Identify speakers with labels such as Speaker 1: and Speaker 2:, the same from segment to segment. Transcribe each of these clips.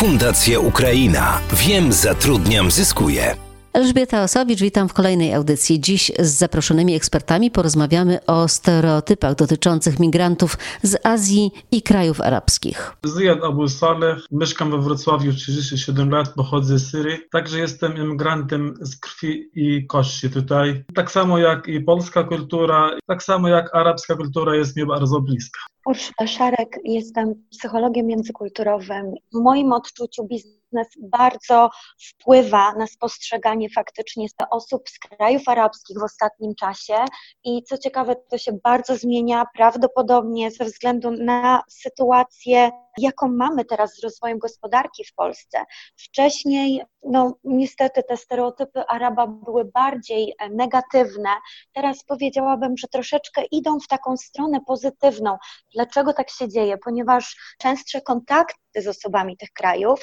Speaker 1: Fundacja Ukraina. Wiem, zatrudniam, zyskuję.
Speaker 2: Elżbieta Osowicz, witam w kolejnej audycji. Dziś z zaproszonymi ekspertami porozmawiamy o stereotypach dotyczących migrantów z Azji i krajów arabskich.
Speaker 3: Ziyad Abu Saleh, mieszkam we Wrocławiu 37 lat, pochodzę z Syrii, także jestem emigrantem z krwi i kości tutaj. Tak samo jak i polska kultura, tak samo jak arabska kultura jest mi bardzo bliska.
Speaker 4: Urszula Szarek, jestem psychologiem międzykulturowym. W moim odczuciu biznes bardzo wpływa na spostrzeganie faktycznie osób z krajów arabskich w ostatnim czasie i co ciekawe, to się bardzo zmienia prawdopodobnie ze względu na sytuację, jaką mamy teraz z rozwojem gospodarki w Polsce. Wcześniej, no niestety te stereotypy Araba były bardziej e, negatywne. Teraz powiedziałabym, że troszeczkę idą w taką stronę pozytywną. Dlaczego tak się dzieje? Ponieważ częstsze kontakty z osobami tych krajów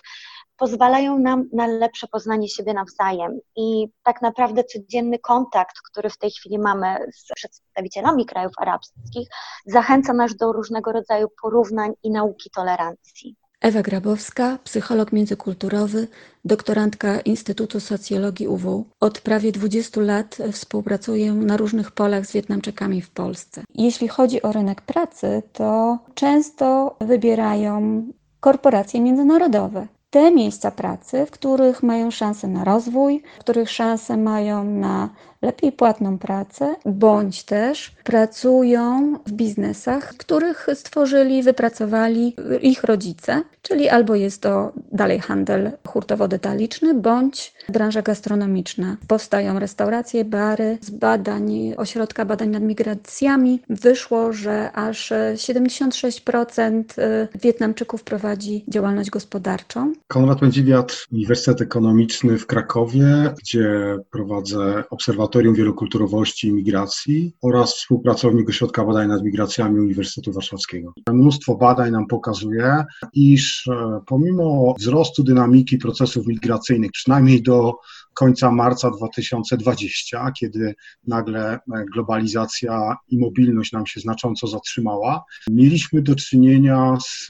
Speaker 4: pozwalają nam na lepsze poznanie siebie nawzajem. I tak naprawdę codzienny kontakt, który w tej chwili mamy z przedstawicielami krajów arabskich, zachęca nas do różnego rodzaju porównań i nauki tolerancji.
Speaker 5: Ewa Grabowska, psycholog międzykulturowy, doktorantka Instytutu Socjologii UW. Od prawie 20 lat współpracuję na różnych polach z Wietnamczykami w Polsce. Jeśli chodzi o rynek pracy, to często wybierają korporacje międzynarodowe. Te miejsca pracy, w których mają szansę na rozwój, w których szansę mają na lepiej płatną pracę, bądź też pracują w biznesach, których stworzyli, wypracowali ich rodzice, czyli albo jest to dalej handel hurtowo-detaliczny, bądź branża gastronomiczna. Powstają restauracje, bary. Z badań Ośrodka Badań nad Migracjami wyszło, że aż 76% y, Wietnamczyków prowadzi działalność gospodarczą.
Speaker 6: Konrad Mędziwiat, Uniwersytet Ekonomiczny w Krakowie, gdzie prowadzę Obserwatorium Wielokulturowości i Migracji oraz współpracownik Ośrodka Badań nad Migracjami Uniwersytetu Warszawskiego. Mnóstwo badań nam pokazuje, iż e, pomimo wzrostu dynamiki procesów migracyjnych, przynajmniej do końca marca 2020, kiedy nagle e, globalizacja i mobilność nam się znacząco zatrzymała, mieliśmy do czynienia z,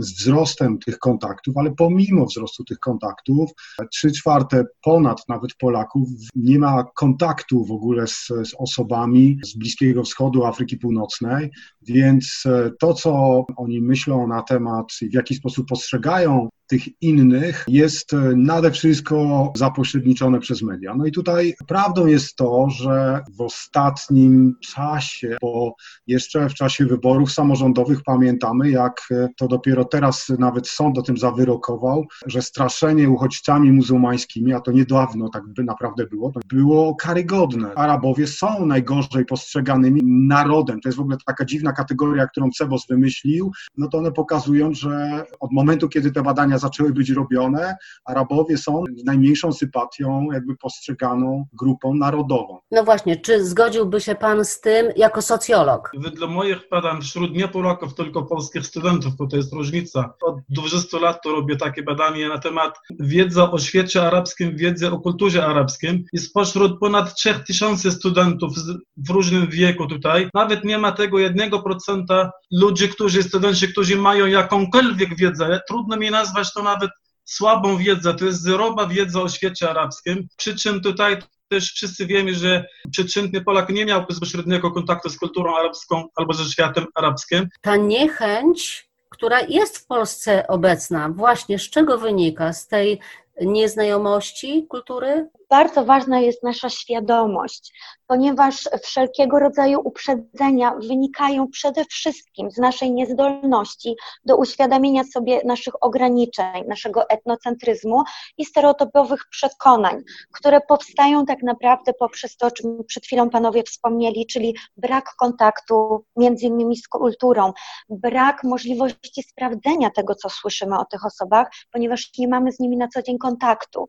Speaker 6: z wzrostem tych kontaktów, ale pomimo wzrostu tych kontaktów, trzy czwarte ponad nawet Polaków nie ma kontaktu w ogóle z, z osobami z Bliskiego Wschodu, Afryki Północnej, więc e, to, co oni myślą na temat w jaki sposób postrzegają tych innych jest e, nade wszystko zapośredniczone przez media. No i tutaj prawdą jest to, że w ostatnim czasie, bo jeszcze w czasie wyborów samorządowych pamiętamy, jak e, to dopiero teraz nawet sąd o tym zawyrokował, że straszenie uchodźcami muzułmańskimi, a to niedawno tak by naprawdę było, było karygodne. Arabowie są najgorzej postrzeganymi narodem. To jest w ogóle taka dziwna kategoria, którą Cebos wymyślił. No to one pokazują, że od momentu, kiedy te badania zaczęły być robione, Arabowie są najmniejszą sympatią jakby postrzeganą grupą narodową.
Speaker 2: No właśnie, czy zgodziłby się Pan z tym jako socjolog?
Speaker 3: Wedle moich badań wśród nie Polaków, tylko polskich studentów, bo to jest różnica. Od 20 lat to robię takie badanie na temat wiedzy o świecie arabskim, wiedzy o kulturze arabskim i spośród ponad 3000 studentów w różnym wieku tutaj, nawet nie ma tego 1% ludzi, którzy, studenci, którzy mają jakąkolwiek wiedzę, trudno mi nazwać to nawet słabą wiedzę, to jest zerowa wiedza o świecie arabskim, przy czym tutaj też wszyscy wiemy, że przeciętny Polak nie miał bezpośredniego kontaktu z kulturą arabską albo ze światem arabskim.
Speaker 2: Ta niechęć, która jest w Polsce obecna, właśnie z czego wynika? Z tej nieznajomości kultury?
Speaker 4: Bardzo ważna jest nasza świadomość, ponieważ wszelkiego rodzaju uprzedzenia wynikają przede wszystkim z naszej niezdolności do uświadomienia sobie naszych ograniczeń, naszego etnocentryzmu i stereotypowych przekonań, które powstają tak naprawdę poprzez to, o czym przed chwilą panowie wspomnieli, czyli brak kontaktu między innymi z kulturą, brak możliwości sprawdzenia tego, co słyszymy o tych osobach, ponieważ nie mamy z nimi na co dzień kontaktu.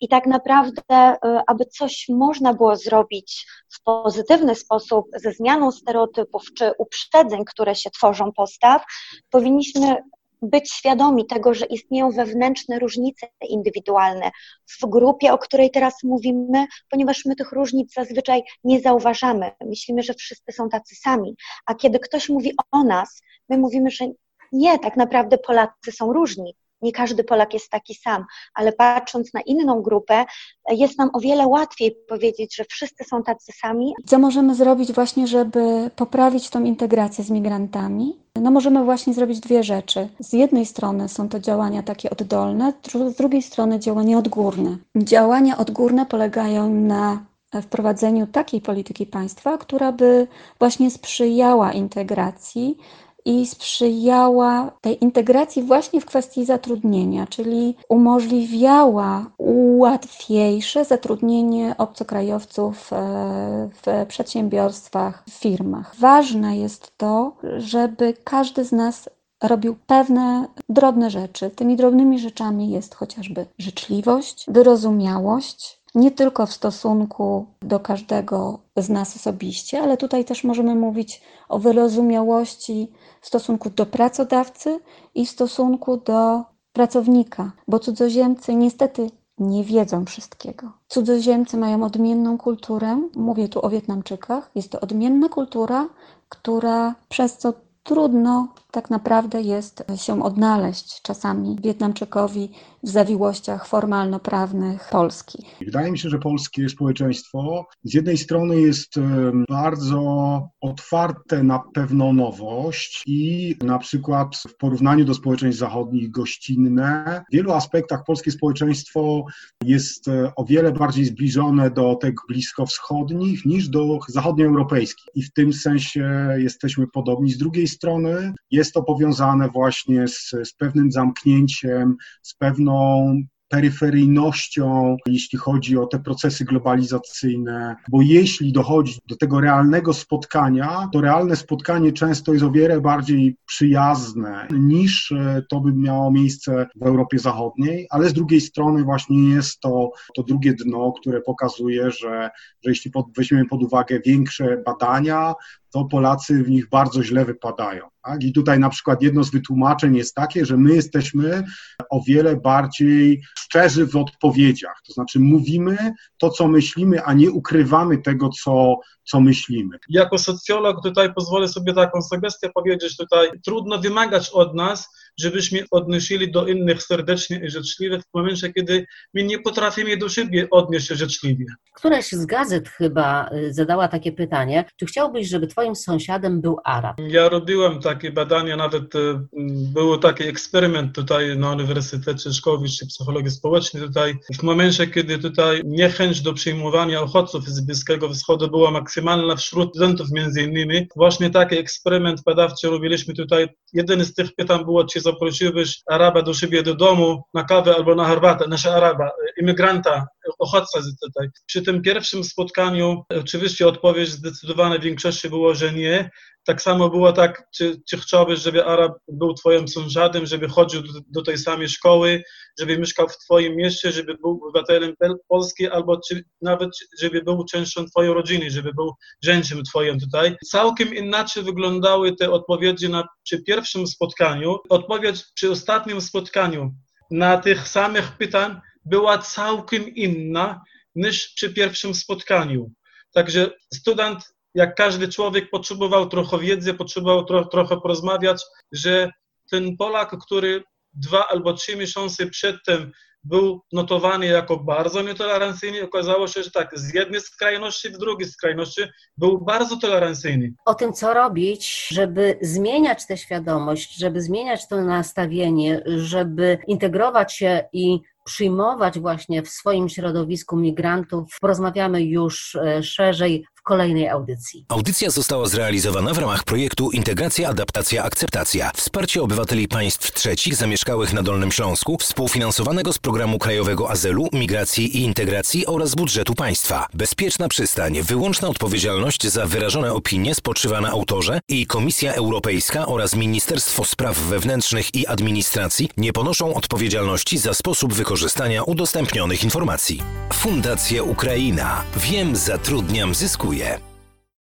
Speaker 4: I tak naprawdę E, aby coś można było zrobić w pozytywny sposób ze zmianą stereotypów czy uprzedzeń, które się tworzą postaw, powinniśmy być świadomi tego, że istnieją wewnętrzne różnice indywidualne w grupie, o której teraz mówimy, ponieważ my tych różnic zazwyczaj nie zauważamy. Myślimy, że wszyscy są tacy sami, a kiedy ktoś mówi o nas, my mówimy, że nie, tak naprawdę Polacy są różni nie każdy Polak jest taki sam, ale patrząc na inną grupę, jest nam o wiele łatwiej powiedzieć, że wszyscy są tacy sami.
Speaker 5: Co możemy zrobić właśnie, żeby poprawić tą integrację z migrantami? No możemy właśnie zrobić dwie rzeczy. Z jednej strony są to działania takie oddolne, z drugiej strony działania odgórne. Działania odgórne polegają na wprowadzeniu takiej polityki państwa, która by właśnie sprzyjała integracji i sprzyjała tej integracji właśnie w kwestii zatrudnienia, czyli umożliwiała łatwiejsze zatrudnienie obcokrajowców e, w przedsiębiorstwach, w firmach. Ważne jest to, żeby każdy z nas robił pewne drobne rzeczy. Tymi drobnymi rzeczami jest chociażby życzliwość, wyrozumiałość, nie tylko w stosunku do każdego z nas osobiście, ale tutaj też możemy mówić o wyrozumiałości w stosunku do pracodawcy i w stosunku do pracownika, bo cudzoziemcy niestety nie wiedzą wszystkiego. Cudzoziemcy mają odmienną kulturę, mówię tu o Wietnamczykach, jest to odmienna kultura, która przez co trudno tak naprawdę jest się odnaleźć czasami Wietnamczykowi w zawiłościach formalno-prawnych Polski.
Speaker 6: Wydaje mi się, że polskie społeczeństwo z jednej strony jest bardzo otwarte na pewną nowość i na przykład w porównaniu do społeczeństw zachodnich gościnne. W wielu aspektach polskie społeczeństwo jest e, o wiele bardziej zbliżone do tych bliskowschodnich niż do zachodnioeuropejskich i w tym sensie jesteśmy podobni. Z drugiej strony jest jest to powiązane właśnie z, z pewnym zamknięciem, z pewną peryferyjnością, jeśli chodzi o te procesy globalizacyjne, bo jeśli dochodzi do tego realnego spotkania, to realne spotkanie często jest o wiele bardziej przyjazne niż e, to by miało miejsce w Europie Zachodniej, ale z drugiej strony właśnie jest to, to drugie dno, które pokazuje, że, że jeśli pod, weźmiemy pod uwagę większe badania, to Polacy w nich bardzo źle wypadają. Tak? I tutaj na przykład jedno z wytłumaczeń jest takie, że my jesteśmy o wiele bardziej szczerzy w odpowiedziach. To znaczy mówimy to, co myślimy, a nie ukrywamy tego, co, co myślimy.
Speaker 3: Jako socjolog tutaj pozwolę sobie taką sugestię powiedzieć tutaj. Trudno wymagać od nas, żebyśmy odnosili do innych serdecznie i życzliwie w momencie, kiedy my nie potrafimy do siebie odnieść się życzliwie.
Speaker 2: Któraś z gazet chyba y, zadała takie pytanie, czy chciałbyś, żeby twoim sąsiadem był Arab?
Speaker 3: Ja robiłem takie badania, nawet y, był taki eksperyment tutaj na Uniwersytecie Szkoły czy Psychologii Społecznej tutaj. W momencie, kiedy tutaj niechęć do przyjmowania uchodźców z Bliskiego Wschodu była maksymalna wśród studentów między innymi, właśnie taki eksperyment badawczy robiliśmy tutaj. Jeden z tych pytań było, czy zaprosiłbyś Araba do siebie do domu na kawę albo na herbatę, naszego Araba, imigranta, uchodźca tutaj. Przy tym pierwszym spotkaniu oczywiście odpowiedź zdecydowana w większości było, że nie. Tak samo było tak, czy, czy chciałbyś, żeby Arab był twoim sąsiadem, żeby chodził do, do, tej samej szkoły, żeby mieszkał w twoim mieście, żeby był obywatelem Polski, albo czy, nawet żeby był częścią twojej rodziny, żeby był rzędziem twoim tutaj. Całkiem inaczej wyglądały te odpowiedzi na, przy pierwszym spotkaniu. Odpowiedź przy ostatnim spotkaniu na tych samych pytań była całkiem inna niż przy pierwszym spotkaniu. Także student jak każdy człowiek potrzebował trochę wiedzy, potrzebował tro, trochę porozmawiać, że ten Polak, który dwa albo trzy miesiące przedtem był notowany jako bardzo nietolerancyjny, okazało się, że tak, z jednej skrajności w drugiej skrajności był bardzo tolerancyjny.
Speaker 2: O tym, co robić, żeby zmieniać tę świadomość, żeby zmieniać to nastawienie, żeby integrować się i przyjmować właśnie w swoim środowisku migrantów, porozmawiamy już e, szerzej w kolejnej audycji.
Speaker 1: Audycja została zrealizowana w ramach projektu Integracja, Adaptacja, Akceptacja. Wsparcie obywateli państw trzecich zamieszkałych na Dolnym Śląsku, współfinansowanego z Programu Krajowego Azylu, Migracji i Integracji oraz budżetu państwa. Bezpieczna przystań, wyłączna odpowiedzialność za wyrażone opinie spoczywa na autorze i Komisja Europejska oraz Ministerstwo Spraw Wewnętrznych i Administracji nie ponoszą odpowiedzialności za sposób wykorzystania udostępnionych informacji. Fundacja Ukraina. Wiem, zatrudniam, zyskuję.